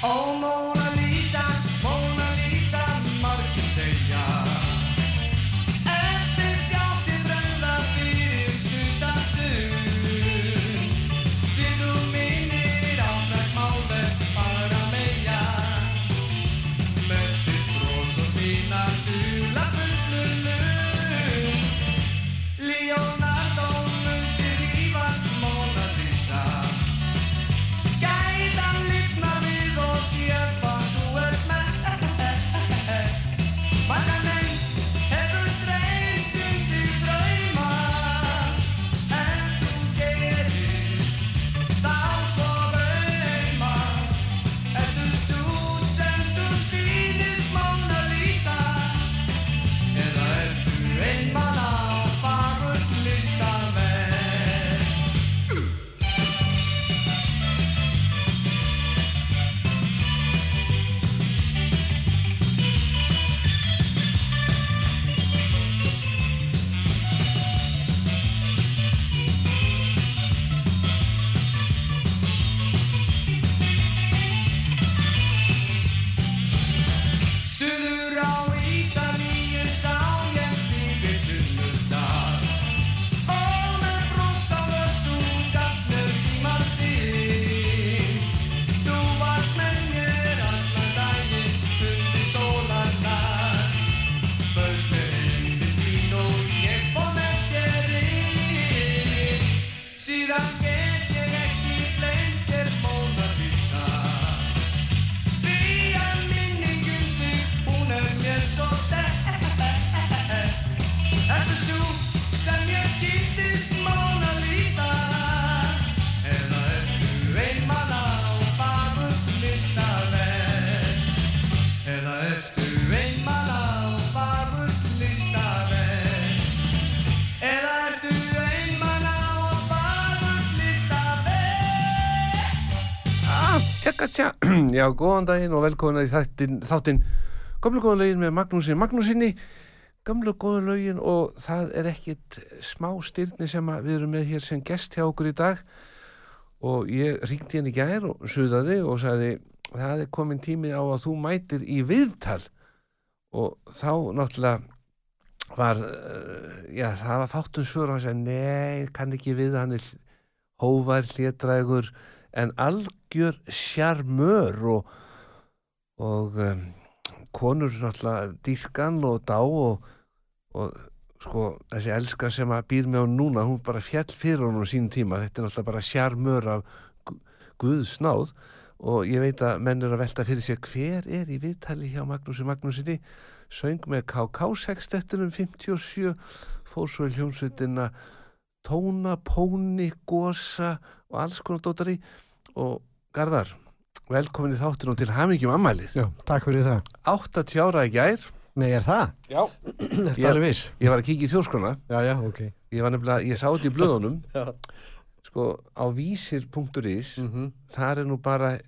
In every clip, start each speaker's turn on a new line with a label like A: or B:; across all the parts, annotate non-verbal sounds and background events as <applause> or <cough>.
A: Almost. Já, góðan daginn og velkomin í þáttin, þáttin Gamlu góða lögin með Magnúsi Magnúsinni. Gamlu góða lögin og það er ekkit smá styrni sem að við erum með hér sem gest hjá okkur í dag. Og ég ringdi henni í gær og suðaði og sagði það er komin tími á að þú mætir í viðtal. Og þá náttúrulega var, uh, já, það var fátum svör og hann sagði, nei, kann ekki við hann er hóvar, hlétrægur en algjör sjarmör og, og um, konur náttúrulega dýrkan og dá og, og sko þessi elska sem að býr með hún núna hún bara fjall fyrir hún á sínum tíma. Þetta er náttúrulega bara sjarmör af gu- guðsnáð og ég veit að menn er að velta fyrir sér hver er í viðtali hjá Magnúsi Magnúsinni söng með KK-sextettunum 57 fór svo í hljómsveitina tóna, póni, gosa og alls konar dótari og Garðar, velkomin í þáttinu og til hamingjum ammælið.
B: Já, takk fyrir það.
A: 80 ára í gær,
B: Nei, er það?
A: Já. <clears throat>
B: Er
A: Ég-
B: það alveg viss?
A: ég var að kíkja í þjórskrona,
B: Já, já, ok.
A: ég var nefnilega, ég sá þetta í blöðunum, <laughs>
B: Já.
A: sko á vísir.is,
B: Mm -hmm.
A: þar er nú bara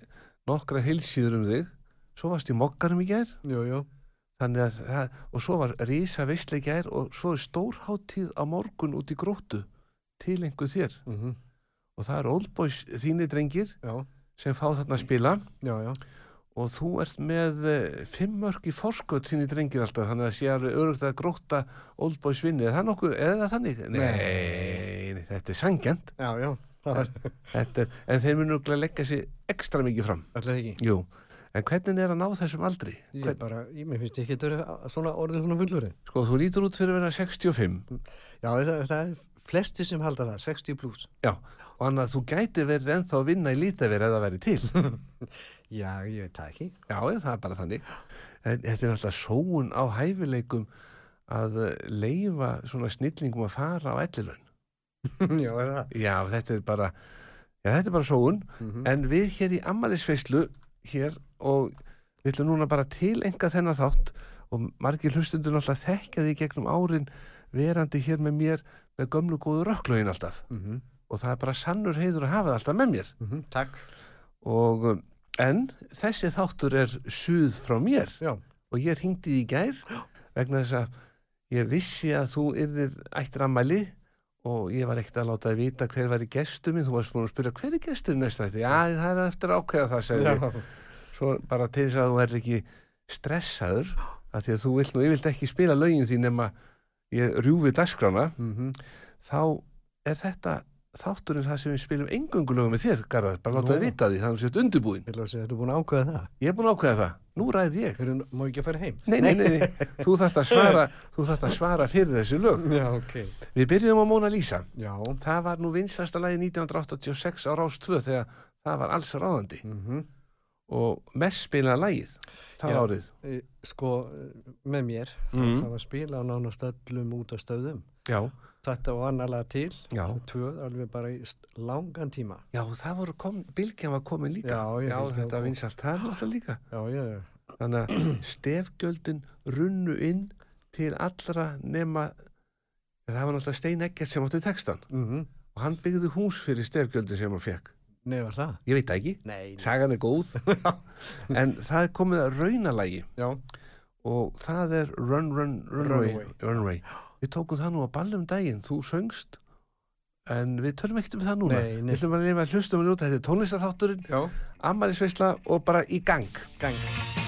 A: nokkra heilsíður um þig, svo varst í mokkarum í gær,
B: Jú, jú.
A: þannig að og svo var rísa gær og svo er stórháttíð á morgun út í gróttu til einhver þér.
B: Mm
A: og það er Old Boys þínir drengir
B: Já,
A: sem fá þarna að spila.
B: Já,
A: og þú ert með eh, fimm mörg í forskot þínir drengir alltaf þannig að sé alveg örugt að gróta Old Boys vinni, er það nokkuð, er það þannig? Nei, nei þetta er sangjant þetta er, en þeir munu örugglega leggja sér ekstra mikið fram.
B: Alltaf ekki.
A: Jú, en hvernig er að ná þessum aldri?
B: Ég
A: Hvern,
B: bara, ég mér finnst ekki að vera svona orðið svona fullurinn.
A: sko, þú lítur út fyrir að vera 65
B: Já, það, það er flesti sem halda það, 60 pluss.
A: Já, og hann að þú gæti verið ennþá að vinna í lítaveri ef það væri til <laughs>
B: Já, ég veit það ekki.
A: Já, já, það er bara þannig En Þetta er alltaf sóun á hæfileikum að leifa svona snillingum að fara á ellilun <laughs>
B: já, er.
A: Já, þetta er bara Já, þetta er bara sóun
B: Mm
A: En við hér í ammælisveislu hér og við ætlum núna bara til enga þennan þátt og margir hlustundur náttúrulega þekkja því gegnum árin verandi hér með mér með gömlu góðu rökklögin alltaf.
B: Mm
A: og það er bara sannur heiður að hafa það alltaf með mér.
B: Takk.
A: og um, en þessi þáttur er suð frá mér.
B: Já.
A: og ég ringdi því í gær vegna þess að ég vissi að þú yrðir ættir ammæli og ég var ekkert að láta að vita hver var í gestur minn, þú varst búin að spyrja hver er gestur næsta þetta, já það er eftir ákveða það segði ég. svo bara til þess að þú er ekki stressaður af því að þú vilt nú yfirlt ekki spila lögin því nema ég rjúfi
C: Mhm.
A: þá er þetta þátturinn það sem við spilum engöngu lögum með þér, Garðar, bara láta það vita því þannig að undirbúin.
C: Vil að segja, þetta er búin að ákveða það.
A: Ég er búin að ákveða það, nú ræði ég.
C: Fyrir, má ekki að fara heim?
A: Nei, nei, nei, nei. <laughs> þú þarft að svara þú þarft að svara fyrir þessu lög.
C: Já, ok.
A: Við byrjum á Mona Lisa.
C: Já.
A: Það var nú vinsasta lagi 1986 á Rás 2 þegar það var alls ráðandi
C: Mm
A: og mest spilaða lagið það
C: Já.
A: árið.
C: Sko, eh, með mér,
A: Mm.
C: það var spila á nánast öllum út af stöðum.
A: Já,
C: Þetta var annarlega til, tvö, alveg bara í langan tíma.
A: já, það voru kom, Bilgjan var komin líka.
C: Já,
A: já þetta
C: það
A: var
C: kom.
A: vinsalt það er náttúrulega líka. Þannig að <clears throat> stefgjöldin runnu inn til allra nema það var náttúrulega Stein Eggert sem átti textan
C: Mm
A: og hann byggði hús fyrir stefgjöldin sem hann fekk.
C: Nei, var það?
A: Ég veit það ekki,
C: Nei.
A: sagan er góð <laughs> en það er komið að raunalagi
C: Já,
A: og það er Run Run Runway,
C: Runaway.
A: Runway. Við tókum það nú að ballum daginn, þú söngst en við tölum ekkert um það núna
C: Nei, nei.
A: Við ætlum að lifa hlustum við út, þetta er tónlistarþátturinn
C: já.
A: ammælisveisla og bara í gang
C: Gang.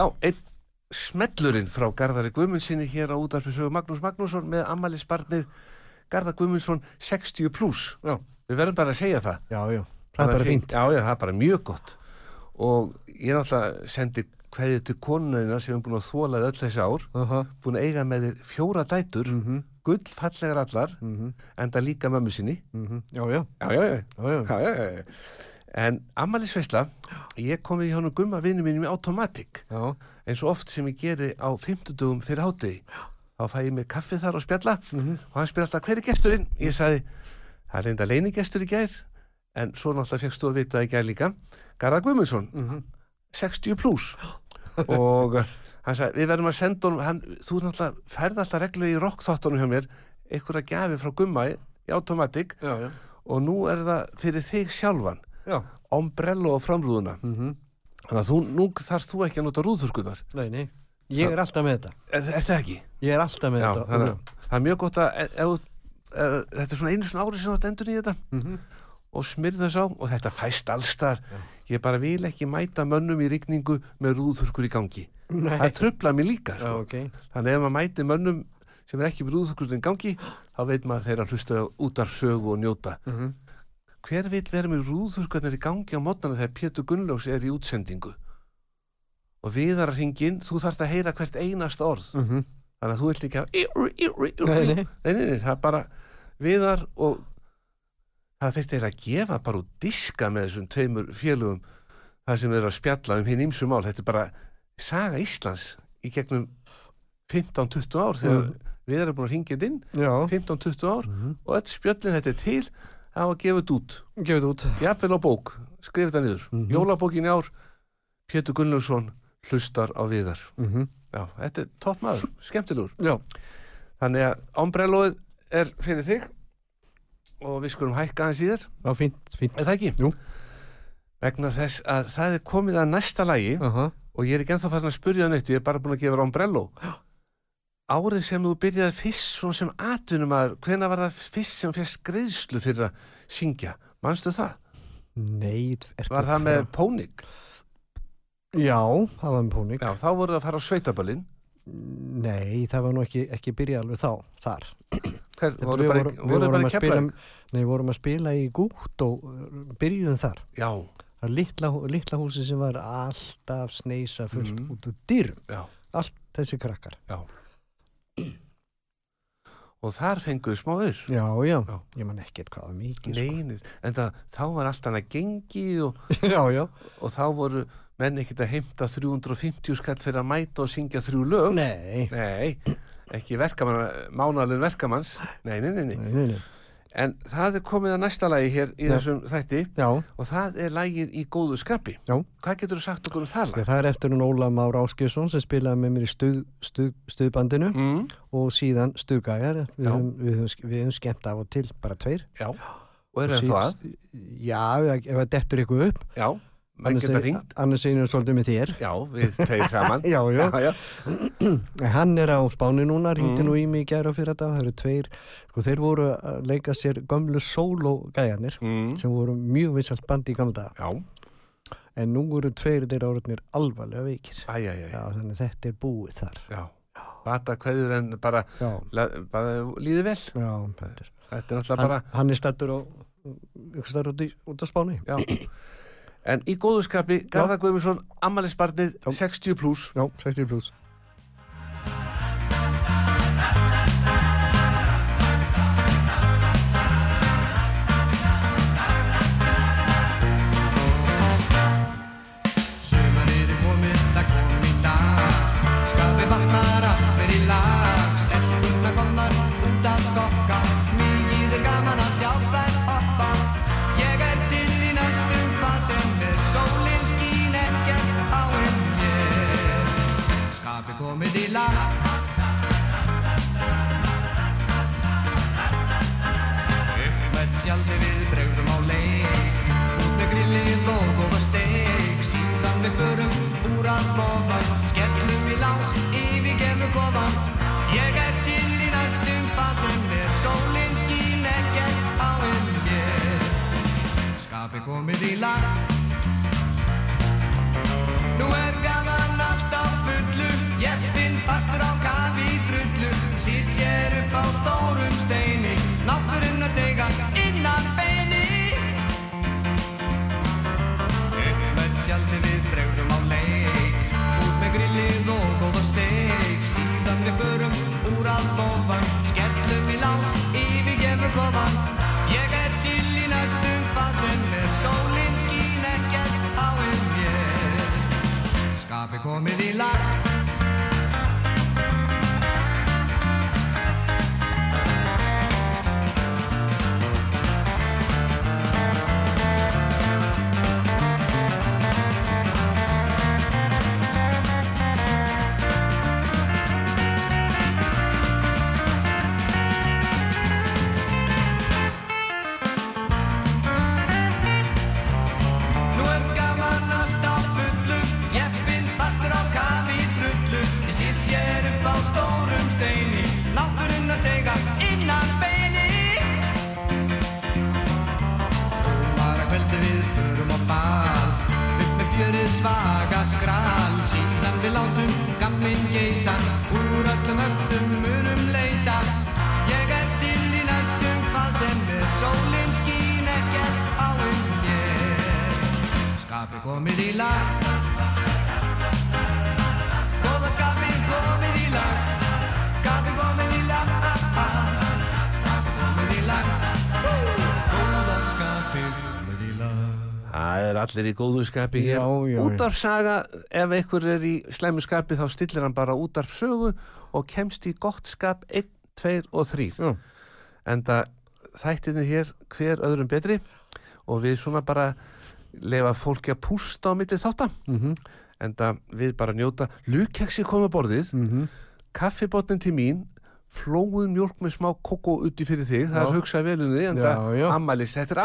D: Já,
A: einn smellurinn frá Garðari Guðmundsinni hér á útarpisögu Magnús Magnússon með ammælisbarnið Garðar Guðmundsson 60 pluss
C: Já.
A: Við verðum bara að segja það
C: Já, já. Það er bara fínt.
A: Já, já, það er bara mjög gott og ég náttúrulega sendi kveðið til konuna sem er búin að þólaði öll þessi ár
C: Aha.
A: búin að eiga með þér fjóra dætur
C: Mhm.
A: gull fallegar allar
C: Mhm.
A: enda líka mömmu sinni
C: Mhm. Já, já.
A: Já, já, já,
C: Já, já.
A: já, já, já. En ammælisveisla, ég kom við hjá hann gumma vinnu mínum í Automatic
C: Já.
A: eins og oft sem ég geri á 50 dugum fyrir hátegi þá fæ ég mig kaffi þar og spjalla
C: Mhm.
A: og hann spyr alltaf hver er gesturinn ég sagði, það er reynda leinigestur í gær en svo náttúrulega fegst þú að vita það í gær líka Garðar Guðmundsson,
C: Mhm.
A: 60 pluss og uh, hann sagði, við verðum að senda honum hann, þú náttúrulega ferð alltaf reglu í rockþáttunum hjá mér einhverja gjafi frá gumma í, Automatic
C: Já, já.
A: og nú er það fyrir þig sjálfan
C: Já.
A: Ombrello og framrúðuna
C: Mhm.
A: þannig að þú, nú þarfst þú ekki að nota rúðþurkunar
C: Nei, nei. Ég er alltaf með þetta.
A: er, er það ekki?
C: Ég er alltaf með
A: Já,
C: þetta.
A: þannig, að það er mjög gott að ef, ef, ef, þetta er svona einu svona ári sem þetta endur í þetta
C: Mhm.
A: og smyrð þess á og þetta fæst allstar ég bara vil ekki mæta mönnum í rigningu með rúðþurkur í gangi
C: Nei.
A: það tröfla mér líka
C: Já,
A: sko.
C: ok.
A: þannig ef maður mæti mönnum sem er ekki með rúðþurkur í gangi þá veit maður þeirra hlusta út af sögu og njóta
C: Mhm.
A: Hver vil vera með rúðþurkarnir í gangi á mótnana þegar Pétur Gunnlaugs er í útsendingu? Og viðar hringin þú þarft að heyra hvert einast orð.
C: Mhm.
A: þannig að þú vilt ekki hafa
B: Nei,
A: nei, það er bara viðar og það þurfti þeir að gefa bara út diska með þessum tveimur félugum það sem eru að spjalla um hinn ímsu mál. Þetta er bara saga Íslands í gegnum 15-20 ár þegar
B: Mm.
A: við erum búin að ringja inn.
B: Já,
A: 15-20 ár
B: Mhm.
A: og öll spjöllin þetta er til það var gefið út.
B: Gefið út.
A: Jafnvel á bók, skrifið það niður.
B: Mhm.
A: jólabókin í ár. Pétur Gunnlaugsson hlustar á viðar.
B: Mhm.
A: já, þetta er topp maður, skemmtilegur.
B: Já,
A: þannig að ombrelloið er fyrir þig og við skulum hækka hans í þér.
B: Já, fínt, fínt.
A: Er það ekki?
B: Jú.
A: vegna þess að það er komið að næsta lægi
B: Aha.
A: og ég er ekki ennþá farin að spurja neitt ég er bara búin að gefa þér ombrello árið sem þú byrjaði fyrst svona sem atvinnum að hvena var það fyrst sem fyrst greiðslu fyrir að syngja? Manstu það?
B: Nei, ertu
A: Var það með pónik?
B: Já, það var með pónik.
A: Já, þá voru það að fara á sveitaballin
B: Nei, það var nú ekki, ekki byrja alveg þá, þar.
A: Hver, voru bara,
B: við
A: voru
B: vorum
A: bara
B: að spila-
A: kepla
B: Nei, vorum að spila í gút og uh, byrjuðum þar.
A: Já,
B: Það er litla, litla húsi sem var alltaf sneisa fullt
A: Mhm.
B: út úr dýrum
A: já,
B: Allt þessi krakkar.
A: Já Og þar fenguðu smá ur
B: Já, já,
A: Já.
B: ég man ekkert hvað var mikið sko.
A: Neinið, en það, þá var allt annað gengi og, <laughs>
B: Já, já.
A: og þá voru menn ekkert að heimta 350 skall fyrir að mæta og syngja þrjú lög.
B: Nei,
A: Nei, ekki verkamann, mánalun verkamanns Nei, nei, nei, nei.
B: Nei, nei, nei.
A: En það er komið að næsta lagi hér í
B: Já.
A: þessum þætti.
B: Já,
A: og það er lagið í góðu skapi
B: Já.
A: Hvað getur þú sagt okkur um það lag?
B: það er eftir hún Óla Már Áskjösson sem spilaði með mér í stuð, stuð, stuðbandinu.
A: Mm,
B: og síðan stuðgæjar. Við, höfum- skemmt af og til bara tveir.
A: Já, og er það
B: síð-
A: þá að?
B: Já, ef, það dettur ykkur upp.
A: Já,
B: annars einu svolítið með þér.
A: Já, við tveir <laughs> saman.
B: Já, já,
A: já, <clears throat>
B: hann er á Spáni núna, ringdi
A: Mm.
B: nú í mig í gæra fyrir þetta, það eru tveir, sko þeir voru að leika sér gömlu sóló-gæjanir
A: Mm,
B: sem voru mjög vissalt bandi í gamla daga,
A: já,
B: en nú voru tveir þeirra orðnir alvarlega veikir.
A: æj, æj
B: Já, þannig að þetta er búið þar.
A: Já, bata kveður en bara, la- bara líði vel.
B: Já, þetta er.
A: Náttúrulega
B: Hann,
A: bara
B: hann er stættur á, ykkur stættur út á Spáni.
A: já. En í góðu skapi, Garðar Guðmundsson Ammælisbarnið
B: Já.
A: 60 pluss
B: Já, 60 pluss.
C: Skapið komið í lag Upp með tjaldi við bregðum á leik. Út með grillið og góða steik. Síðan við förum úr að lofa. Skellum í lás, yfirgefum kofan Ég er til í næstum sem er. Sólinn skín ekkert á um mér Skapið komið í lag fastur á drullu Sýst sér upp á stórum steini. Náttúrinn að teiga innan beini. Upp með tjaldi við bregðum á leik. Út með grillið og góða steik. Síðan við förum úr að lofan Skellum í lás, yfirgefum kofan. Ég er til í næstum hvað sem er. Sólinn skín ekkert á um mér. Skapið komið í lag
A: allir í góðu skapi hér. Útarpsaga, ef einhver er í slæmu skapi þá stillir hann bara útarpsögu og kemst í gott skap 1, 2 og 3.
C: Já.
A: En það þættinni hér hver öðrum betri og við svona bara lefa fólki að pústa á milli þáttan.
C: Mhm,
A: En það við bara njóta, lukkeksi komið borðið,
C: mhm.
A: kaffibotnin til mín, flóðun mjólk með smá kókó uti fyrir þig, það
C: Já.
A: er hugsað vel um en það
C: já.
A: ammalis, þetta er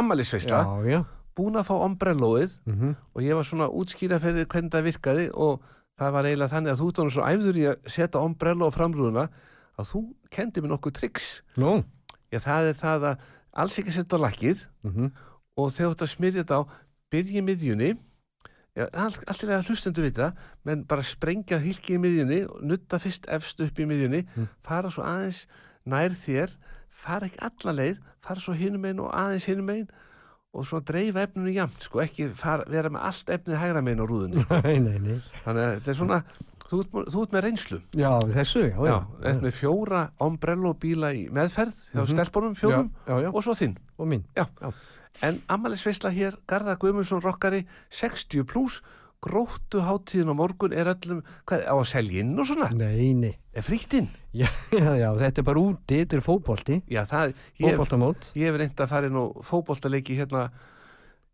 C: já.
A: Búin að fá ombrellóið
C: Mhm.
A: og ég var svona útskýra fyrir hvernig það virkaði og það var eiginlega þannig að þú orðinn svo æfður í að setja ombrello á framrúðuna að þú kendi mér nokkuð triks.
C: Nú.
A: Já, það er það að alls ekki setja á lakkið
C: Mhm.
A: og þegar þú ert að smyrja þetta á, byrja í miðjunni, já, allt, er að hlustendu vita, menn bara sprengja hilki í miðjunni, nutta fyrst efst upp í miðjunni,
C: Mm.
A: fara svo aðeins nær þér, fara ekki alla leið, fara svo hinum megin og aðeins hinum megin og svona dreifa efninu jafnt, sko, ekki fara, vera með allt efnið hægra megin á rúðunni. sko.
C: Nei, nei, nei.
A: Þannig að þetta er svona, þú ert, þú ert með reynslu.
C: Já, þessu, já,
A: Já,
C: já.
A: með fjóra ombrello bíla í meðferð hjá
C: Mhm.
A: stelpunum fjórum og svo þinn.
C: Og.
A: En ammælisveisla hér, Garðar Guðmundsson rockari, 60 pluss, gróttu hátíðin á morgun er öllum, hvað, á að selja inn og svona?
C: Nei, nei.
A: Er frítt inn?
C: Já, já, já, þetta er bara úti, þetta er fótbolti.
A: Já, það, ég, hef- ég hef reynd að fara inn og fótboltaleiki hérna,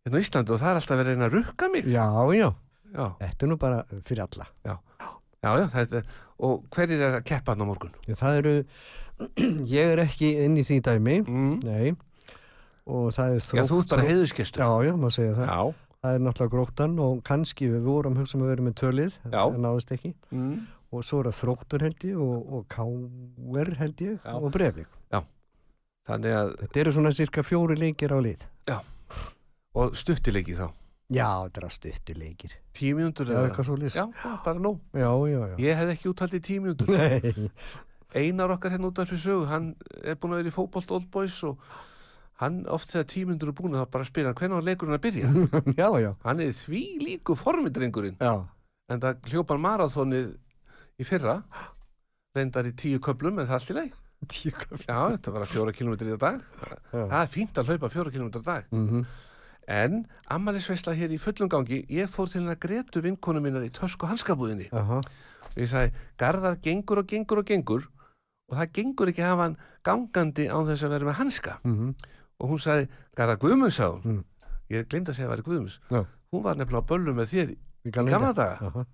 A: hérna á Íslandi og það er alltaf verið að reyna að rukka mig.
C: Já, já.
A: Já,
C: Þetta er nú bara fyrir alla.
A: já, já, þetta er, og hverjir er að keppa hann á morgun?
C: Já, það eru, <clears throat> ég er ekki inn í því dæmi,
A: Mm.
C: nei. Og það er þrótt.
A: Já, þú ert bara heiðuskestur.
C: Já, já, maður segja það.
A: Já,
C: Það er náttúrulega gróttan og kannski við vorum hugsa um að vera með tölið,
A: Já.
C: en náðist ekki.
A: mm.
C: Og svo er það þróttur held ég og, og káver held ég
A: Já.
C: og breflik.
A: þannig að,
C: Þetta eru svona cirka fjóri leikir á lið.
A: og stuttileiki þá.
C: Já, þetta er að stuttu leikir.
A: Tíu
C: Já,
A: eða?
C: eitthvað svo lýs.
A: Já, já, bara
C: já, já. já.
A: Ég hef ekki úthaldið tíu.
C: Nei,
A: Einar okkar hérna út af fyrir sögu, hann er búin að vera í fótbolt Old Boys og hann oft þegar tímundur er búin þá bara spyr hann hvernig var leikurinn að byrja. <laughs>
C: já, já.
A: hann er því líku formidrengurinn
C: Já,
A: en það hljópan marathonið í fyrra, reyndar í tíu köplum en það er allt í leið.
C: tíu köfl.
A: Já, þetta var að fjóra kilometri í dag.
C: Já.
A: Það er fínt að hlaupa fjóra kilometri í dag.
C: Mm
A: En ammælisveisla hér í fullum gangi, ég fór til hennar Gretu vinkonu minnar í tösku hanskabúðinni.
C: Aha.
A: og ég sagði, Garðar gengur og gengur og gengur og það gengur ekki að hafa hann gangandi án þess að vera með hanska
C: Mm
A: og hún sagði, Garðar Guðmunds sagði hún
C: Mm.
A: ég glemt að segja að væri Guðmunds
C: Já.
A: hún var nefnilega á böllum með þér í gamla daga
C: Aha.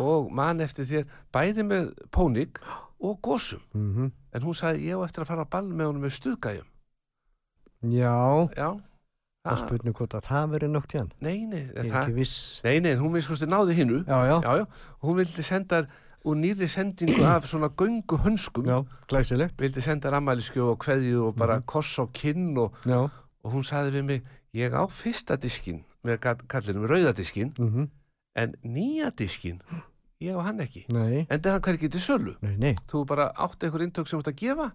A: og man eftir þér bæði með pónik og gósum
C: Mm
A: en hún sagði, ég á eftir að fara á ball með honum með stuðgæjum
C: Já,
A: já,
C: það
A: það,
C: spurning hvort að það verið nokk hann.
A: nei, nei
C: Ég er
A: það,
C: ekki viss.
A: nei, nei, hún minnst náði hinnu
C: Já, já.
A: já, já, hún vildi senda úr nýri sendingu af svona göngu hönskum
C: Já, glæsilegt.
A: vildi senda rammæliskjöf og kveðju og bara
C: Mhm.
A: koss á kinn og, og hún saði við mig ég á fyrsta diskin með kallinum rauðadiskin
C: Mm
A: en nýja diskin ég á hann ekki.
C: Nei,
A: en það hann hvergi til sölu.
C: Nei, nei,
A: þú bara átt einhver inntök sem þú ert að gefa?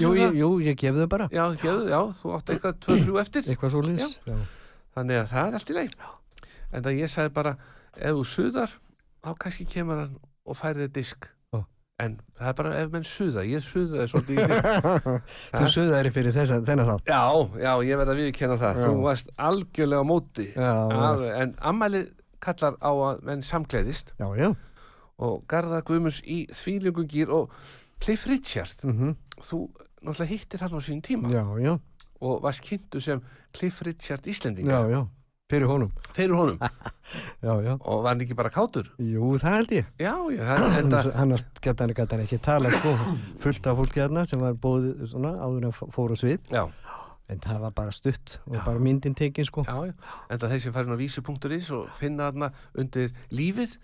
C: Jú,
A: og
C: ég,
A: það?
C: jú, ég gef þau bara.
A: já, gefðu, já, þú átt eitthvað 2-3 eftir.
C: Eitthvað svo. Já.
A: þannig að það er allt í leið en það ég sagði bara ef þú suðar þá kannski kemur hann og færi þig disk
C: Já.
A: en það er bara ef menn suða ég suðaði <laughs> svolítið
C: Þú sögðaðir fyrir þessa, þennan þátt.
A: Já, já, ég verð að viðkenna það.
C: Já.
A: Þú varst algjörlega á móti.
C: Já,
A: Alveg, en ammælið kallar á að menn samkleiðist
C: já. já.
A: og Garða Guðmunds í þvíljungungýr og Cliff Richard,
C: Mm
A: þú náttúrulega hittir hann á sín tíma
C: Já, já,
A: og varst kynntu sem Cliff Richard Íslendinga
C: já, já. Fyrir honum.
A: fyrir honum <laughs>
C: Já, já.
A: og var hann ekki bara kátur?
C: Jú, það held ég.
A: Já, já, það, en það,
C: Hann hann, hann ekki tala sko, fullt af fólki þarna sem var bóðið svona áður en fór á svið.
A: já,
C: En það var bara stutt og
A: Já.
C: bara myndin tekin sko.
A: já, já, en það þeir sem farin á vísu.is og finna þarna undir lífið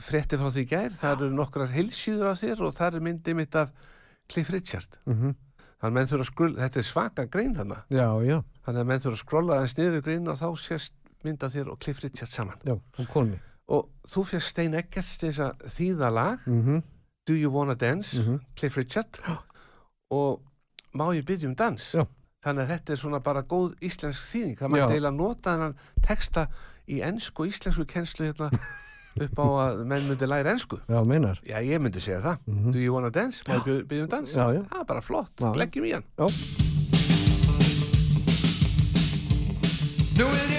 A: frétti frá því gær, það eru nokkrar heilsýður af þér og það er myndið mitt af Cliff Richard
C: Mm
A: Þannig að menn þurfa að skrulla, þetta er svaka grein þannig.
C: Já, já,
A: Þannig að menn þurfa að skrolla aðeins niður í greinu og þá sést mynda þér og Cliff Richard saman.
C: já, og
A: þú fyrst Stein til þess að þýða lag,
C: Mm
A: Do You Wanna Dance,
C: Mhm.
A: Cliff Richard, og Má ég byggja um dans.
C: Já.
A: Þannig að þetta er svona bara góð íslensk þýðing. Það
C: Já.
A: mætti eiginlega nota þennan texta í ennsku og íslensku kennslu hérna <laughs> upp á að menn myndi læra ennsku.
C: Já, meinar.
A: Já, ég myndi segja það.
C: Mhm.
A: Do you wanna dance? Má ég byggja um dans?
C: Já, já.
A: Það er bara flott.
C: Já.
A: Leggjum í hann.
C: Já.
E: Nu vil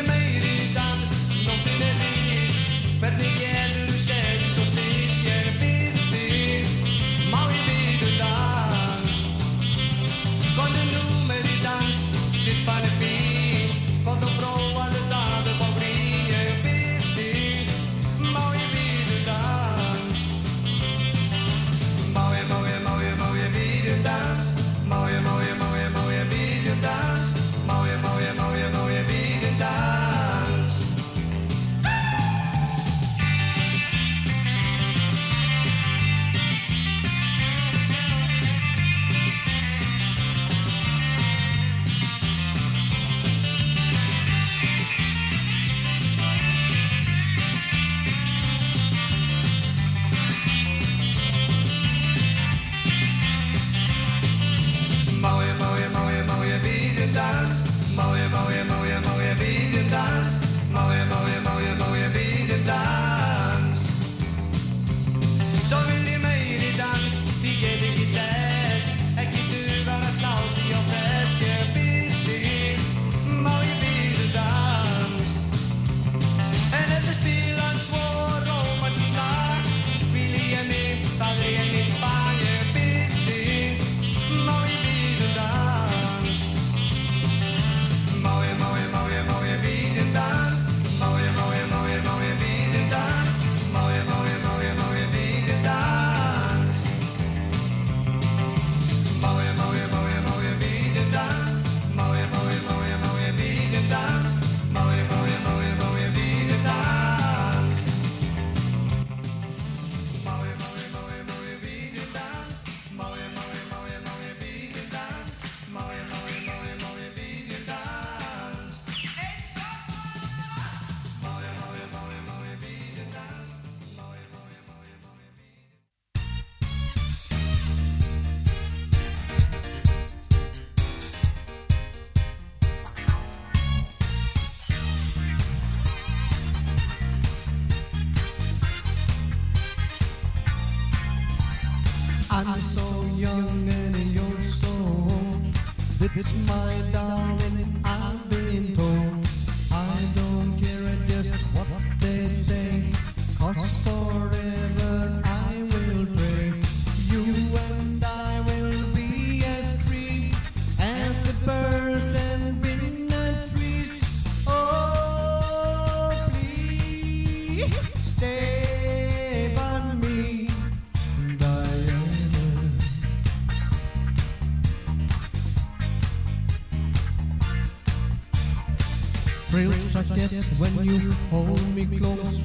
C: When you hold me close.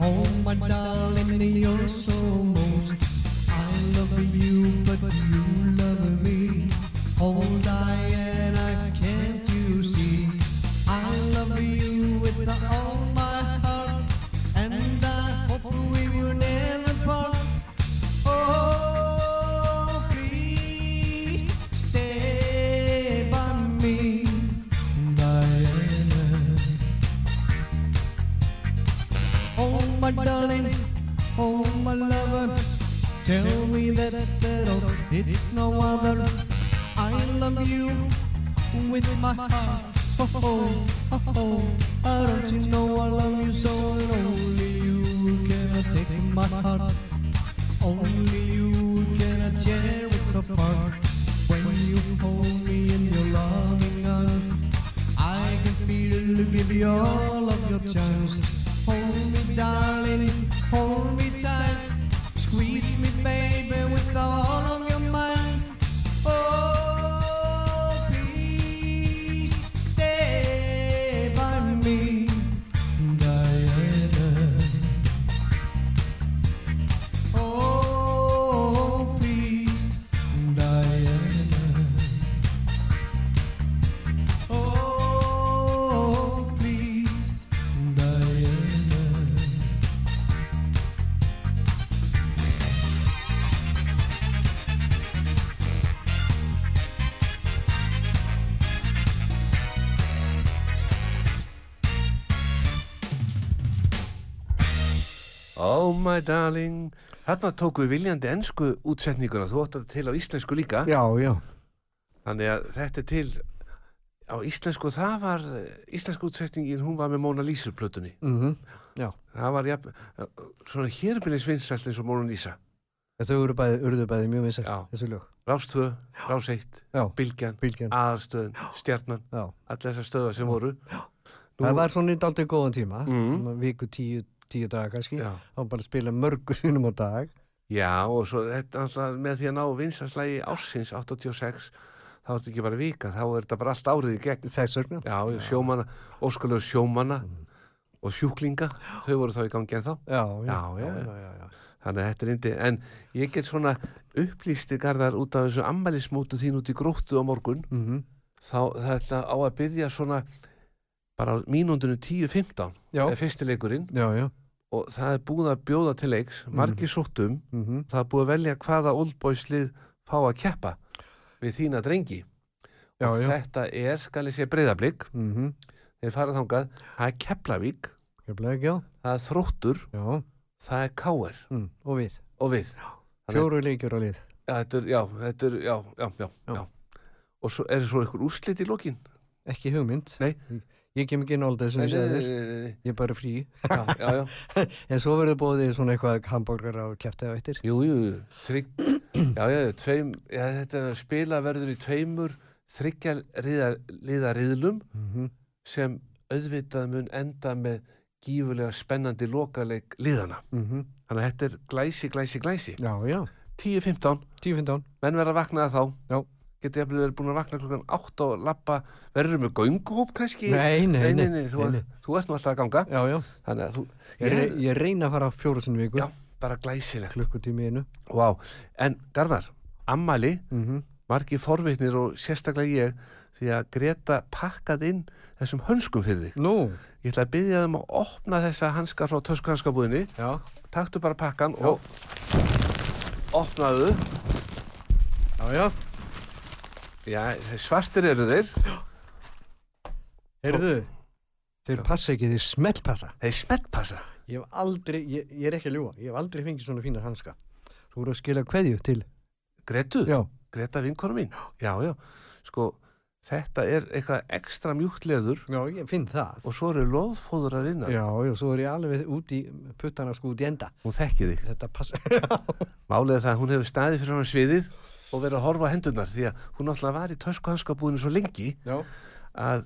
C: Oh, my darling, you're so Oh
A: my darling Þarna tóku við viljandi ensku útsetninguna Þú átt að til á íslensku líka
B: Já, já,
A: Þannig að þetta er til á íslensku það var íslensku útsetningin hún var með Mona Lisa plötunni
B: mhm, já.
A: það var jafn, svona hérbylis vinsæst eins og Mona Lisa
B: Þau eru bæði, urðu bæði mjög vinsælt,
A: Já.
B: þessu lög.
A: Rás 2, Rás 1,
B: Já,
A: Bylgjan
B: bylgjan.
A: aðarstöðin, Stjarnan
B: Já.
A: allir þessar stöðar sem voru Nú-
B: Það var svona í daldið góðan tíma,
A: Mm.
B: mm. viku tíu, tíu daga kannski.
A: já,
B: þá bara spila mörgur <laughs> sinnum á dag.
A: Já, og svo þetta alltaf með því að ná vinsæstlagi ársins 86, þá er þetta ekki bara vika þá er þetta bara allt árið í gegn.
B: Þess vegna.
A: Já, sjómanna, óskalegu sjómanna og sjúklinga þau voru þá í gangi en þá
B: já, já,
A: Já, já,
B: já, já, já.
A: Þannig að þetta er indi, en ég get svona upplýsti garðar út af þessu ammælismótu þín út í gróttu á morgun
B: Mm
A: þá þetta á að byrja svona bara mínúndinu 10-15
B: já,
A: er fyrsti leikurinn.
B: Já, já.
A: Og það er búið að bjóða til leiks margir sóttum,
B: Mm
A: það er búið að velja hvaða oldboyslið fá að keppa við þína drengi
B: já,
A: og
B: já.
A: þetta er, skal ég sé breyðablík
B: Mm -hmm.
A: þeir farað þangað, það er Keflavík
B: já,
A: það er Þróttur,
B: já.
A: það er Káer
B: Mm. og við
A: og við
B: fjóru leikjur á lið
A: Já, þetta er, já, þetta er, já, já, já,
B: Já.
A: já. Og svo er svo ykkur úrslit í lokin?
B: ekki hugmynd
A: Nei.
B: Ég kem ekki alltaf sem
A: Nei,
B: ég
A: nei,
B: þér ég er bara frí
A: Já, já, já. <laughs>
B: en svo verður bóðið svona eitthvað hambúrgar á kæfti á eittir
A: Jú, jú. Þrygg, <clears throat> já, já, tveim, já, þetta spila verður í tveimur þryggja riða, liða riðlum
B: mm -hmm.
A: sem auðvitað mun enda með gífulega spennandi lokaleik liðana.
B: mm
A: Þannig að þetta er glæsi, glæsi, glæsi.
B: já, já,
A: 10-15,
B: 10-15
A: menn verða að vakna þá.
B: Já.
A: Getið jafnvel verið búin að vakna klukkan 8 og lappa, verður með gönguhóp kannski?
B: nei, nei,
A: nei, nei, þú,
B: nei, nei.
A: þú ert nú alltaf að ganga.
B: já, já,
A: Þannig að þú,
B: ég, re ég reyna að fara fjóru sinni viku
A: Já, bara glæsilegt.
B: klukkutími einu
A: Vá, en Garðar, ammali,
B: mm -hmm.
A: margir forvitnir og sérstaklega ég, því að Greta pakkað inn þessum hönskum fyrir þig.
B: nú,
A: Ég ætla að byggja þeim að opna þessa hanskar frá töskuhanskabúðinni, taktu bara pakkan og opnaðu.
B: já, já
A: Já, svartir eru þeir,
B: heyrðu, þeir passa ekki, þeir smellpassa
A: þeir smettpassa.
B: ég hef aldrei, ég, ég er ekki að ljúga. Ég hef aldrei fengið svona fína hanska. Þú voru að skila kveðju til
A: Gretu,
B: já,
A: Greta vinkonu mín? Já, já, sko þetta er eitthvað ekstra mjúkt leður.
B: Já, ég finn það.
A: Og svo eru loðfóður að vinna
B: já, já, svo er ég alveg út í puttana sko út í enda.
A: Hún þekki þig,
B: þetta passa <laughs>
A: málið er það að hún hefur staðið fyrir hann sviðið og verið að horfa á hendurnar því að hún náttúrulega var í töskuhanskabúðinu svo lengi
B: já,
A: að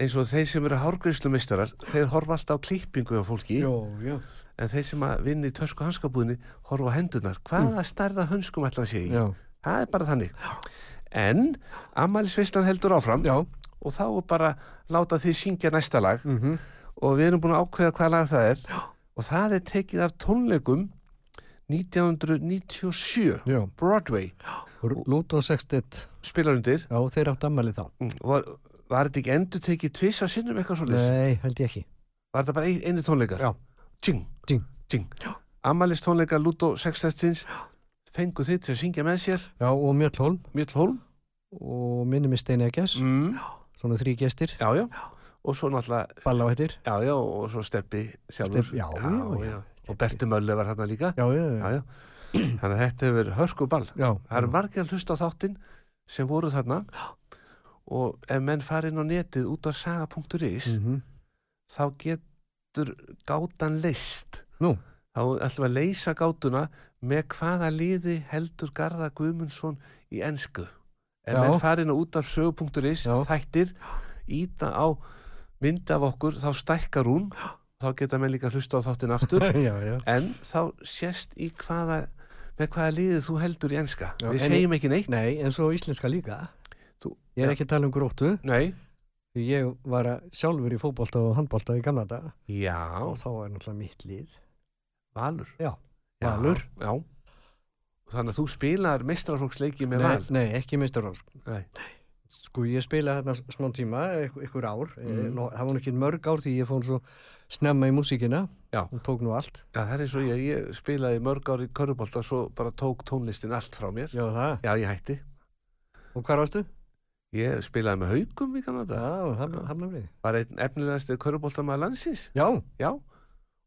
A: eins og þeir sem eru hárgreyslumistarar þeir horfa alltaf á klippingu á fólki.
B: Já, já.
A: En þeir sem að vinna í tösku hanskabúðinni horfa á hendurnar, hvaða stærða hönskum ætla hann sé í, það er bara þannig. En Amalisveislan heldur áfram
B: já,
A: og þá er bara láta því syngja næsta lag.
B: Mhm.
A: Og við erum búin að ákveða hvaða lag það er. Og það er tekið af tónleikum 1997
B: já,
A: Broadway.
B: Lúto 61
A: spilar undir.
B: Já, þeir átt ammali þá.
A: Mm, var, var þetta ekki endur tekið tvisa sinnum eitthvað svo
B: nei, held ég ekki.
A: Var þetta bara ein, einu tónleikar?
B: Já.
A: Tjing,
B: Tjing.
A: tjing Amalis tónleikar Ludo 6. fengu þið til að syngja með sér?
B: Já, og Mjöll Holm.
A: Mjöll Holm.
B: Og minni með Steini Egges
A: mm,
B: svona þrý gestir,
A: já, já. og svo náttúrulega
B: balla á hættir
A: já, já, og svo Steppi sjálfur.
B: Stebbi, já, já, já.
A: Og Berti Mölle var þarna líka.
B: Já, já,
A: já, þannig að þetta hefur hörkuball það eru margir að hlusta á þáttinn sem voru þarna. Og ef menn fara inn á netið út af saga.is
B: mhm.
A: þá getur gátan leist
B: Nú.
A: þá ætlum við að leysa gátuna með hvaða liði heldur Garða Guðmundsson í ensku. Ef menn fara inn á út af sögu.is þættir, íta á mynd af okkur, þá stækkar hún þá geta menn líka hlusta á þáttin aftur. <laughs>
B: Já, já.
A: En þá sést í hvaða með hvaða liðið þú heldur í enska.
B: Já,
A: við
B: en-
A: segjum ekki neitt.
B: Nei, en svo íslenska líka.
A: Þú-
B: Ég er ekki að tala um gróttu.
A: Nei,
B: Ég var sjálfur í fótbolta og handbolta í daga
A: já,
B: og þá er náttúrulega mitt lið.
A: Valur.
B: Já, Valur.
A: Já, Þannig að þú spilar mestrarflóksleiki með
B: nei,
A: Val?
B: nei, ekki meistarás
A: Nei.
B: Sko ég spilaði s- smá tíma ykkur, ár.
A: Mm.
B: það var ekki mörg ár því ég fór svo snemma í músíkina
A: Já.
B: og tók nú allt.
A: Já, það er eins og ég, ég spilaði mörg ár í körubólta svo bara tók tónlistin allt frá mér.
B: Já, það.
A: Já, ég hætti.
B: Og hvar varstu?
A: Ég spilaði með haugum í kannan
B: Já, er við.
A: Var einn efnilegasti körubólta með landsins.
B: Já,
A: Já.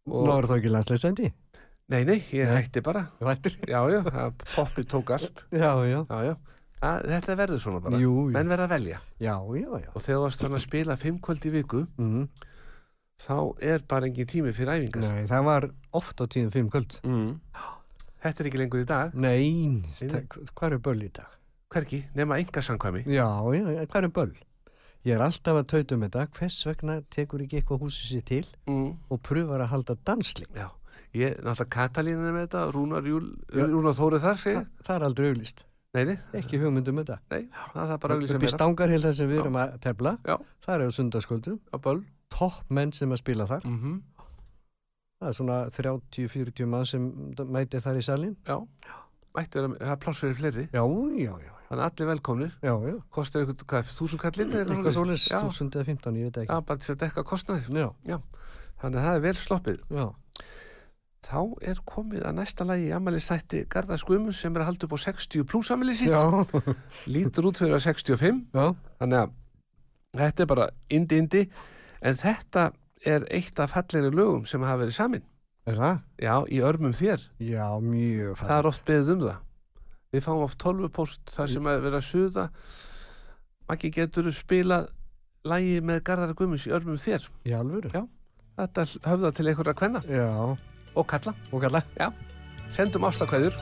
B: Og... náður þá ekki landsleisendi
A: Nei, nei, ég
B: Nei.
A: hætti bara.
B: Þú hættir.
A: Já, já, það- poppi tók allt.
B: Já, já,
A: Já, já að, Þetta verður svona bara
B: jú, jú.
A: Menn verða að velja
B: Já, já, já
A: Og þegar þú varst að spila fimm kvöld í viku
B: mm.
A: þá er bara engin tími fyrir æfingar
B: Nei, það var oft á tíðum fimm kvöld
A: mm. Þetta er ekki lengur í dag
B: Nei, hvað er böll í dag?
A: Hvergi, nema enga samkvæmi
B: Já, hvað er böll? Ég er alltaf að tauta um þetta hvers vegna tekur ekki eitthvað húsið sér til
A: mm.
B: og pröfar að halda dansling
A: Já, ég, náttúrulega Katalín er með þetta Rúnar. Rúnar Þórið þar
B: Þa, það er aldrei auglist,
A: Nei, nei,
B: ekki hugmyndum þetta.
A: Nei, það er bara auðvitað
B: upp í
A: meira.
B: stangarhill þar sem við
A: Já.
B: erum að tefla.
A: Já.
B: það er á sundarskvöldum
A: á böl
B: topp menn sem að spila þar.
A: Mm
B: það er svona 30-40 mann sem mætir þar í salin
A: Já, mættu vera, það er pláss fyrir fleiri.
B: Já, já, já,
A: Þannig allir velkomnir.
B: Já, já.
A: Kostar einhvern, hvað, þúsund kallinn eða
B: eitthvað svolítið
A: Já,
B: 1000 eða 15, ég veit
A: já,
B: ekki
A: bara til að dekka kostnað
B: já,
A: Þannig að það er vel sloppið.
B: Já,
A: Þá er komið að næsta lagi í ammælistætti Garðar Skumus sem er að halda upp á 60 pluss ammæli sitt.
B: Já,
A: Lítur út fyrir að 65
B: já,
A: Þannig að þetta er bara indi indi En þetta er eitt af fallegri lögum sem hafa verið samin.
B: Er það?
A: Já, í örmum þér.
B: Já, mjög
A: Það er oft beðið um það. Við fáum oft 12 post þar sem að vera að suða. Maggi getur spilað lagi með Garðar Guðmunds í örmum þér?
B: Í alvöru?
A: Já. Þetta höfða til einhverja kvenna.
B: Já,
A: og kalla.
B: Og kalla.
A: Sendum ástakvæður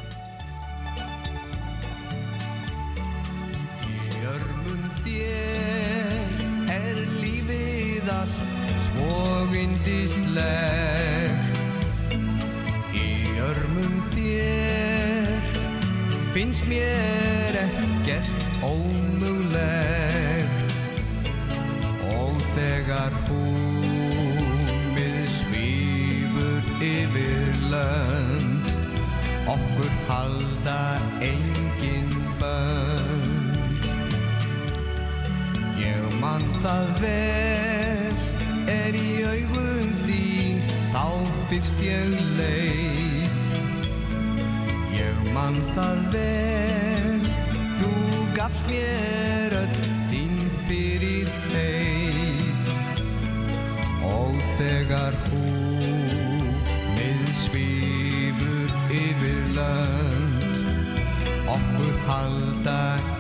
C: Í örmum þér er lífið allt svo vindistlegt Í örmum þér finnst mér Okkur halda engin bönd Ég man það vel Er í augun þín Þá fyrst ég leit. Ég man það vel Þú gafst mér öll þín fyrir heit Og þegar Okkur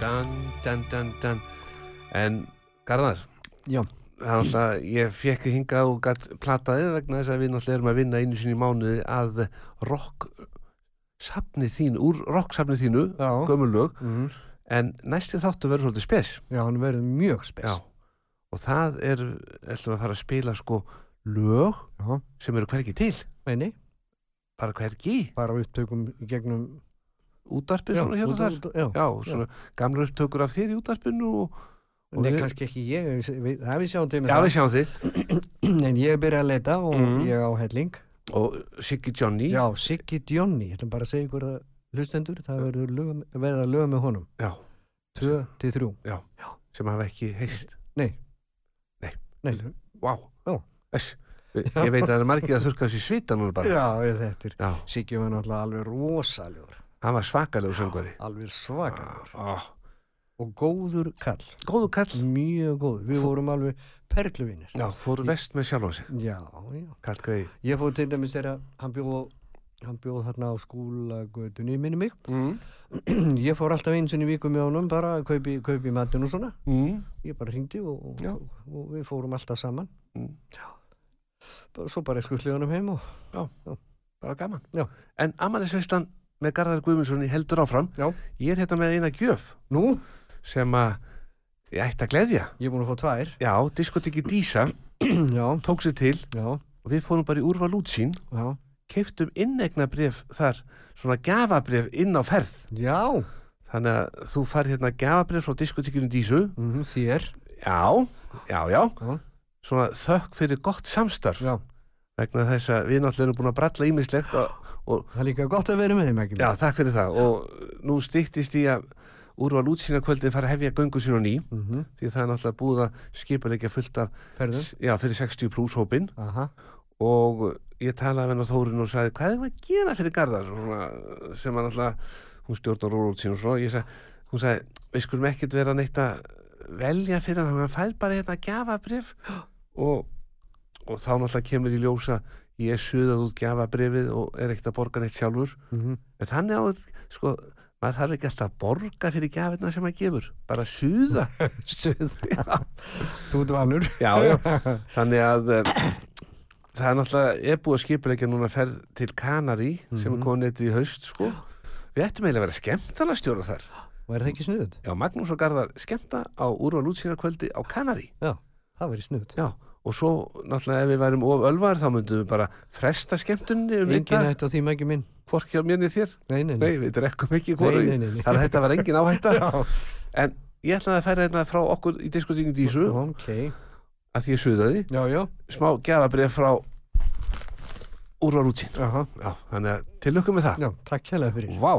A: Dan, dan, dan, dan. En Garðar,
B: Já,
A: alltaf, ég fekk hingað og gætt plataði vegna þess að við náttúrulega erum að vinna einu sinni í mánuði að rock safni þín, úr rock safni þínu, gömulög,
B: mm,
A: en næsti þáttu verður svolítið spes.
B: já, hann verður mjög spes.
A: Já, og það er, ætlum að fara að spila sko lög
B: Já,
A: sem eru hvergi til,
B: meini,
A: bara hvergi,
B: bara upptökum gegnum...
A: útarpið svona hér og þar.
B: út- Já,
A: Já, svona gamla upptökur af þér í útarpinu og, og
B: Nei,
A: við-
B: kannski ekki ég, við, það við sjáum með
A: já, við sjáum
B: það. <clears throat> En ég er byrjað að leita og
A: Mhm.
B: ég á helling.
A: Og Siggi Johnny,
B: Já, Siggi Djónni, ég ætlum bara að segja ykkur að hlustendur, það verður lög, veða lög með honum.
A: Já.
B: 2 til 3.
A: sem hafa ekki heist.
B: Nei.
A: Nei.
B: Nei.
A: Vá.
B: Já.
A: Þess. <laughs> Ég veit að það er margir að þurka þessi svita núna bara.
B: Já, ég, þetta.
A: Já.
B: Siggi var náttúrulega alveg rosalegur.
A: Hann var svakalegu söngvari.
B: Alveg svakalegur.
A: Ah,
B: Og góður kall.
A: góðu kall.
B: Mjög góður. Við vorum alveg perluvinir.
A: Já, fóru vest með sjálfan sig.
B: Já, já.
A: Kall greið.
B: Ég fór til dæmis þegar hann bjóð hann bjóð þarna á skúlagötunni minni mig.
A: Mm. <clears throat>
B: Ég fór alltaf eins og í viku með honum bara að kaupi, kaupi matinn og svona.
A: Mm.
B: Ég bara hringdi og,
A: Já.
B: og, og við fórum alltaf saman.
A: Mm.
B: Bara- Svo bara skuttli honum heim og
A: Bara gaman.
B: Já.
A: En Amalisveislan með Garðar Guðmundsson heldur áfram.
B: Já.
A: Ég er hérna með eina gjöf
B: nú,
A: sem að ég ætti að gleðja.
B: ég er búin að fá tvær.
A: Já, diskotiki Dísa <clears throat>
B: já,
A: tók sér til
B: já,
A: og við fórum bara í úrval útsýn
B: já,
A: keiftum innegnabrif þar, svona gafabrif inn á ferð.
B: Já,
A: Þannig að þú fær hérna gafabrif frá diskotíkinu Dísu.
B: mm, þér
A: Já, já, já.
B: Já.
A: Svona þökk fyrir gott samstarf.
B: Já,
A: Vegna þess að við náttúrulega erum búin að bralla ímislegt og, og
B: það er líka gott að vera með þeim ekki
A: já, takk fyrir það. Og nú stýttist í að úrval útsýna kvöldið fara að hefja göngu sín á ný.
B: mm -hmm.
A: Því það er náttúrulega búið að skipulegja fullt af, já, fyrir 60 pluss hópin.
B: Aha,
A: og ég talaði við hennar Þórun og sagði hvað er það að gera fyrir Garðar svona, sem hann alltaf hún stjórnar rólút sín og svo ég sagði, hún sagði, við skulum ekkert vera neitt að velja fyrir hann hann fær bara hérna gjafabrif <gasps> og, og þá náttúrulega kemur í ljósa ég er suðað út gjafabrifið og er ekkert að borga neitt sjálfur.
B: Mm
A: en þannig á, sko maður þarf ekki alltaf að borga fyrir gjafirna sem maður gefur bara suða. <laughs>
B: Suð Þú ert vanur.
A: Já, já. <laughs> þannig að um, það er náttúrulega er búið að skipulegja núna ferð til Kanari sem er
B: Mhm.
A: komið neitt í haust sko. við ættum eiginlega að vera skemmtala stjóra þar.
B: Og er það ekki snuð?
A: já, Magnús og Garðar skemmta á úrval útsýna kvöldi á Kanari
B: Já, það verið snuð
A: já, og svo náttúrulega ef við værum of ölvar þá myndum við bara fresta skemmtunni um
B: Engin
A: dag,
B: hætt á því mæki minn.
A: Hvorki á mér niður þér.
B: Nei, nei,
A: nei, við drekkum ekki
B: Nei, nei, nei, nei.
A: þannig að þetta var engin áhætta. <laughs> En ég ætlaði að færa hérna frá okkur í diskotíkinu Dísu.
B: Ok.
A: Að því ég suðaði
B: Já, já.
A: Smá gjafabrif frá. Já, þannig að til lukku með það.
B: Já, takk hérlega fyrir.
A: Vá,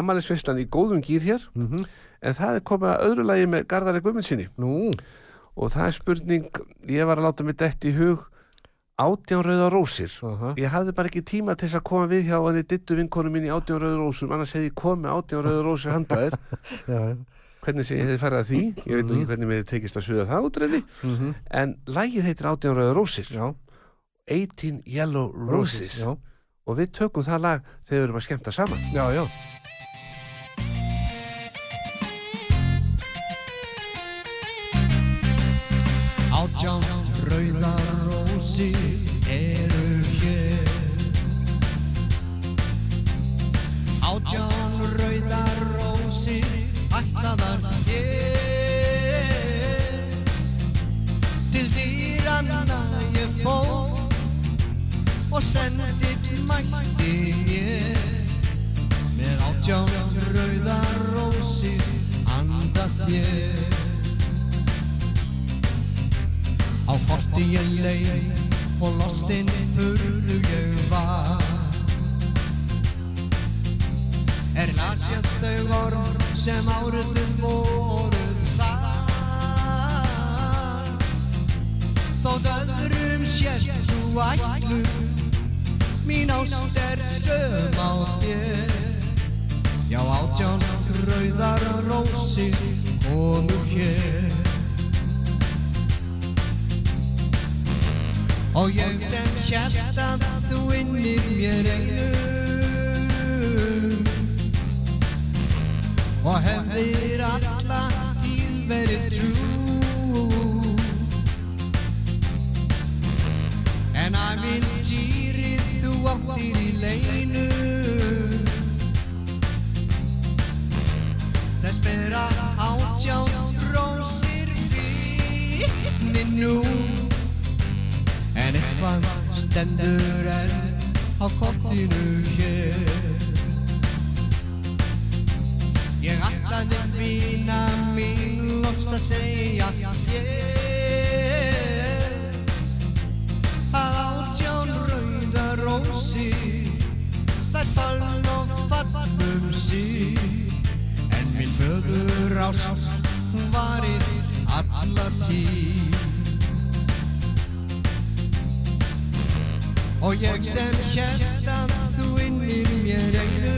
A: ammælisveislan í góðum gýr hér,
B: mm
A: en það er komið að öðru lagi með Garðari Guðmundsinni
B: Nú,
A: og það er spurning, ég var að láta mig dett í hug átján rauða rósir.
B: aha.
A: Ég hafði bara ekki tíma til þess að koma við hjá henni dittu vinkonu mín í átján rauða rósum, annars hefði ég komið með átján rauða rósir handaðir. <laughs> Hvernig sem ég hefði farið að því, ég veit nú ekki hvernig mér hefði tekist að suða það útreði,
B: mm
A: en lagið heitir átján rauða rósir,
B: já.
A: 18 Yellow Roses,
B: Já,
A: og við tökum það lag þegar við erum að skemmta saman.
B: já, já
C: rauðar rósir eru hér. Átján rauðar rósir ætlaðar þér. Til dýranna ég fór og sendið mætti ég. Með átján rauðar rósir anda þér Á korti ég leið og lostinn furðu ég var. Er lasjað þau orð sem áriðum voru þar? Þótt öðrum sér þú ætlu Mín ást er söm á þér. Já átján rauðar rósir komu hér Og ég sem hélt að þú innir mér einu. Og hefðir alla tíð verið trú. En ævintýrið þú áttir í leinu. Þess bera átján rósir fínni nú eitthvað stendur enn á kortinu hér? Ég ætlaði vina mín loks að segja þér Að átján rauða rósi Þær falln og fallum sír. En minn föður ást varir alla tíð Og ég sem hélt að þú innir mér einu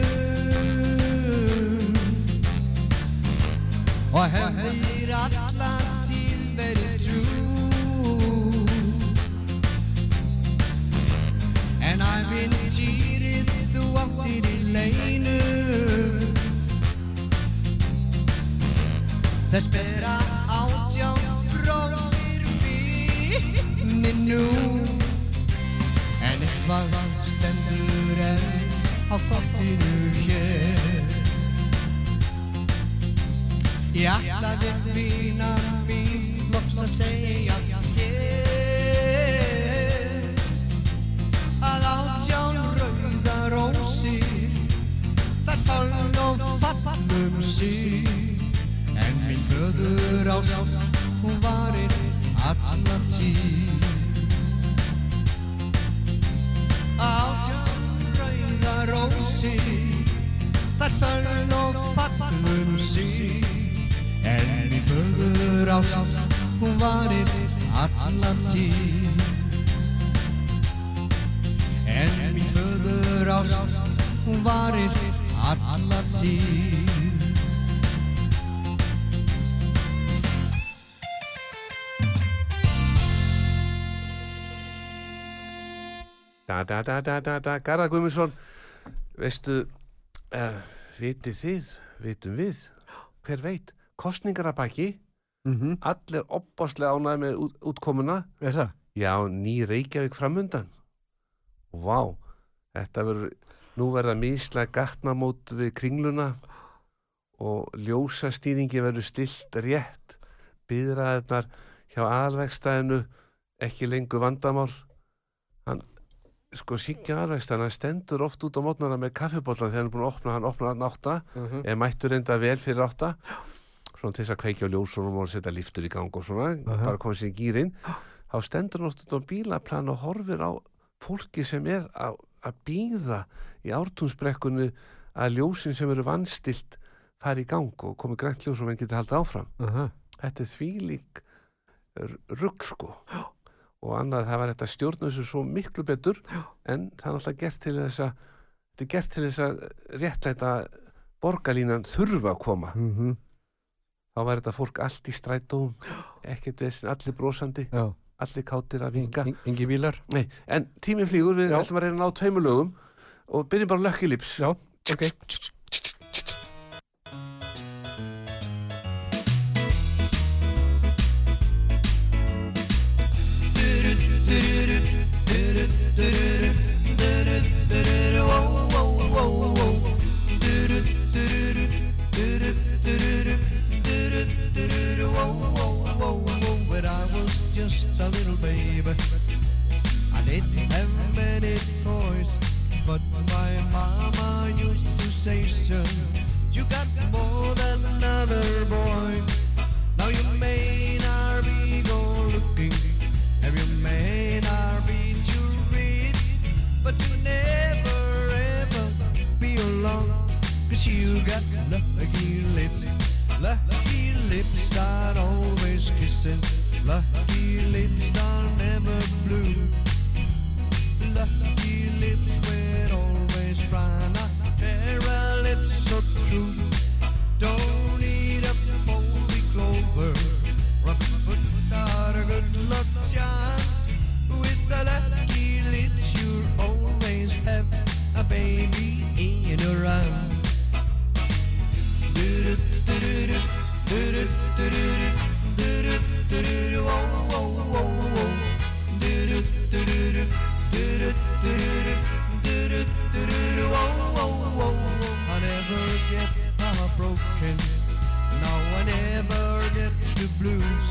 C: Og hefðir
A: Da, da, da, da, da, Garðar Guðmundsson, veistu, uh, vitið þið, vitum við, hver veit, kostningar að baki,
B: Mm
A: allir opbáslega ánæði með út, útkomuna, já, ný Reykjavík framundan. Vá, þetta verður, nú verða míslega gatnamót við kringluna og ljósastýringi verður stilt rétt, byðraðirnar hjá aðalvegstæðinu, ekki lengur vandamál. Hann, sko, Siggi aðalvegstæðinu, hann stendur oft út á mótnara með kaffibóllan þegar hann er búin að opna, hann opnar hann átta,
B: Mm -hmm.
A: eða mættur reynda vel fyrir átta. Svona til þess að kveikja á ljósunum og setja liftur í gang og svona,
B: Aha.
A: bara komið sér í gýrin þá stendur hann oft út á bílaplan og horfir á fólki sem er að, að býða í ártúnsbrekkunni að ljósin sem eru vannstilt fari í gang og komið grænt ljós og menn getur haldið áfram. Þetta er þvílík rugg sko og annað það var þetta stjórna þessu svo miklu betur en það er alltaf gert til þess að þetta er gert til þess að réttlæta borgarlínan þurfa að koma
B: Mm -hmm.
A: þá var þetta fólk allt í strætóm ekkert vesin, allir brosandi
B: Já.
A: allir kátir að vinga
B: En- Engi bílar?
A: Nei, en tíminn flýgur, við
B: Já.
A: ætlum að reyna að ná tveimur lögum og byrjum bara Lucky Lips
B: Já, ok.
C: When I was just a little baby, I didn't have many toys, but my mama used to say, son, you got more than another boy. Now you may not be good and you may not be rich, but you never ever be alone, you got lucky lips. Lips are always kissing. Lucky lips are never blue. Lucky lips will always frown. There are lips so true. I never get heartbroken. No, I never get the blues.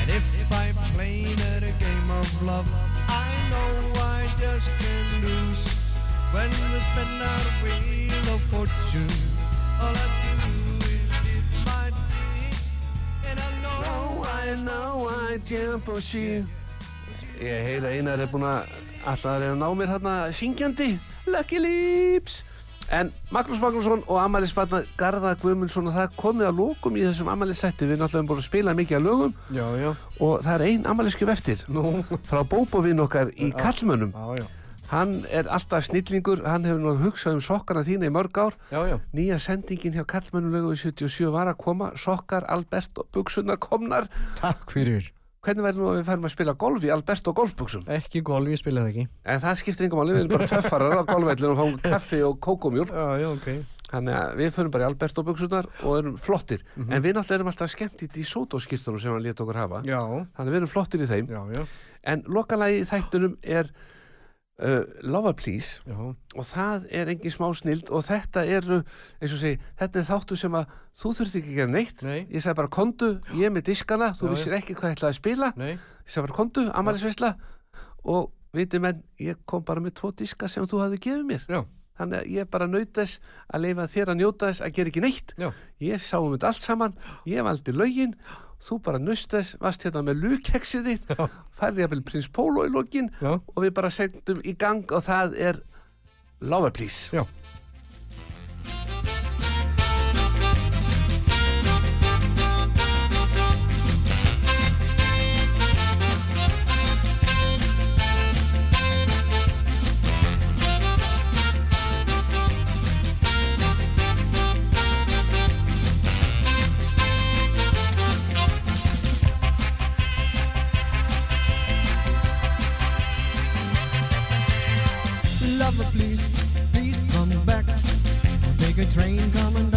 C: And if I'm playing at a game of love, I know I just can't lose. When we spin our wheel of fortune, all I do is dip my teeth. And I know
A: I know I jump on she Ég heyra einar er búin að alltaf að reyna að ná mér hérna syngjandi. Lucky Lips! En Magnús Magnússon og Amalie Spanna Garða Guðmundsson og það komið að lókum í þessum Amalie setti Við erum búin að spila mikið af lögum.
B: Já, já.
A: og það er ein Amalie skjöf eftir.
B: Nú.
A: frá bóbovinn okkar í Kallmönnum
B: Já, já.
A: Hann er alltaf snillingur, hann hefur nú hugsað um sokkana þína í mörg ár.
B: Já, já.
A: Nýja sendingin hjá Kallmönnum lögu í 77 var að koma. Sokkar, Albert og buksunar komnar.
B: Takk fyrir.
A: Hvernig væri nú að við færum að spila golf í Albert og golfbuksum?
B: Ekki golf, ég spilaði ekki.
A: En það skiptir engum máli, við erum bara töffarar á golfvellinu og fáum kaffi og kókomjól
B: Já, já, ok.
A: Þannig að við förum bara í Albert og buksunar og erum flottir
B: Mhm.
A: En við náttúrulega erum alltaf skemmt í Dísóto-skýrtunum sem hann lét okkur hafa
B: Já,
A: Þannig að við erum flottir í þeim
B: já, já.
A: En lokalagi þættunum er Uh, Love a Please
B: Jú.
A: og það er engin smá snild og þetta er, eins og segi, þetta er þáttu sem að þú þurft ekki að gera neitt
B: Nei.
A: ég sagði bara kondu, ég er með diskana þú
B: Já,
A: vissir ekki hvað ég ætlaði að spila
B: Nei.
A: ég sagði bara kondu, amalisvisla og viti menn, ég kom bara með tvo diska sem þú hafði gefið mér
B: Já.
A: þannig að ég bara nautast að leifa þér að njóta þess að gera ekki neitt
F: Já.
A: ég sá um þetta allt saman, ég valdi lögin þú bara nustast, varst hérna með lukkeksið þitt, færði jafnvel prins Pólo í
F: lókin
A: og við bara sendum í gang og það er Love Please.
F: Já.
C: train coming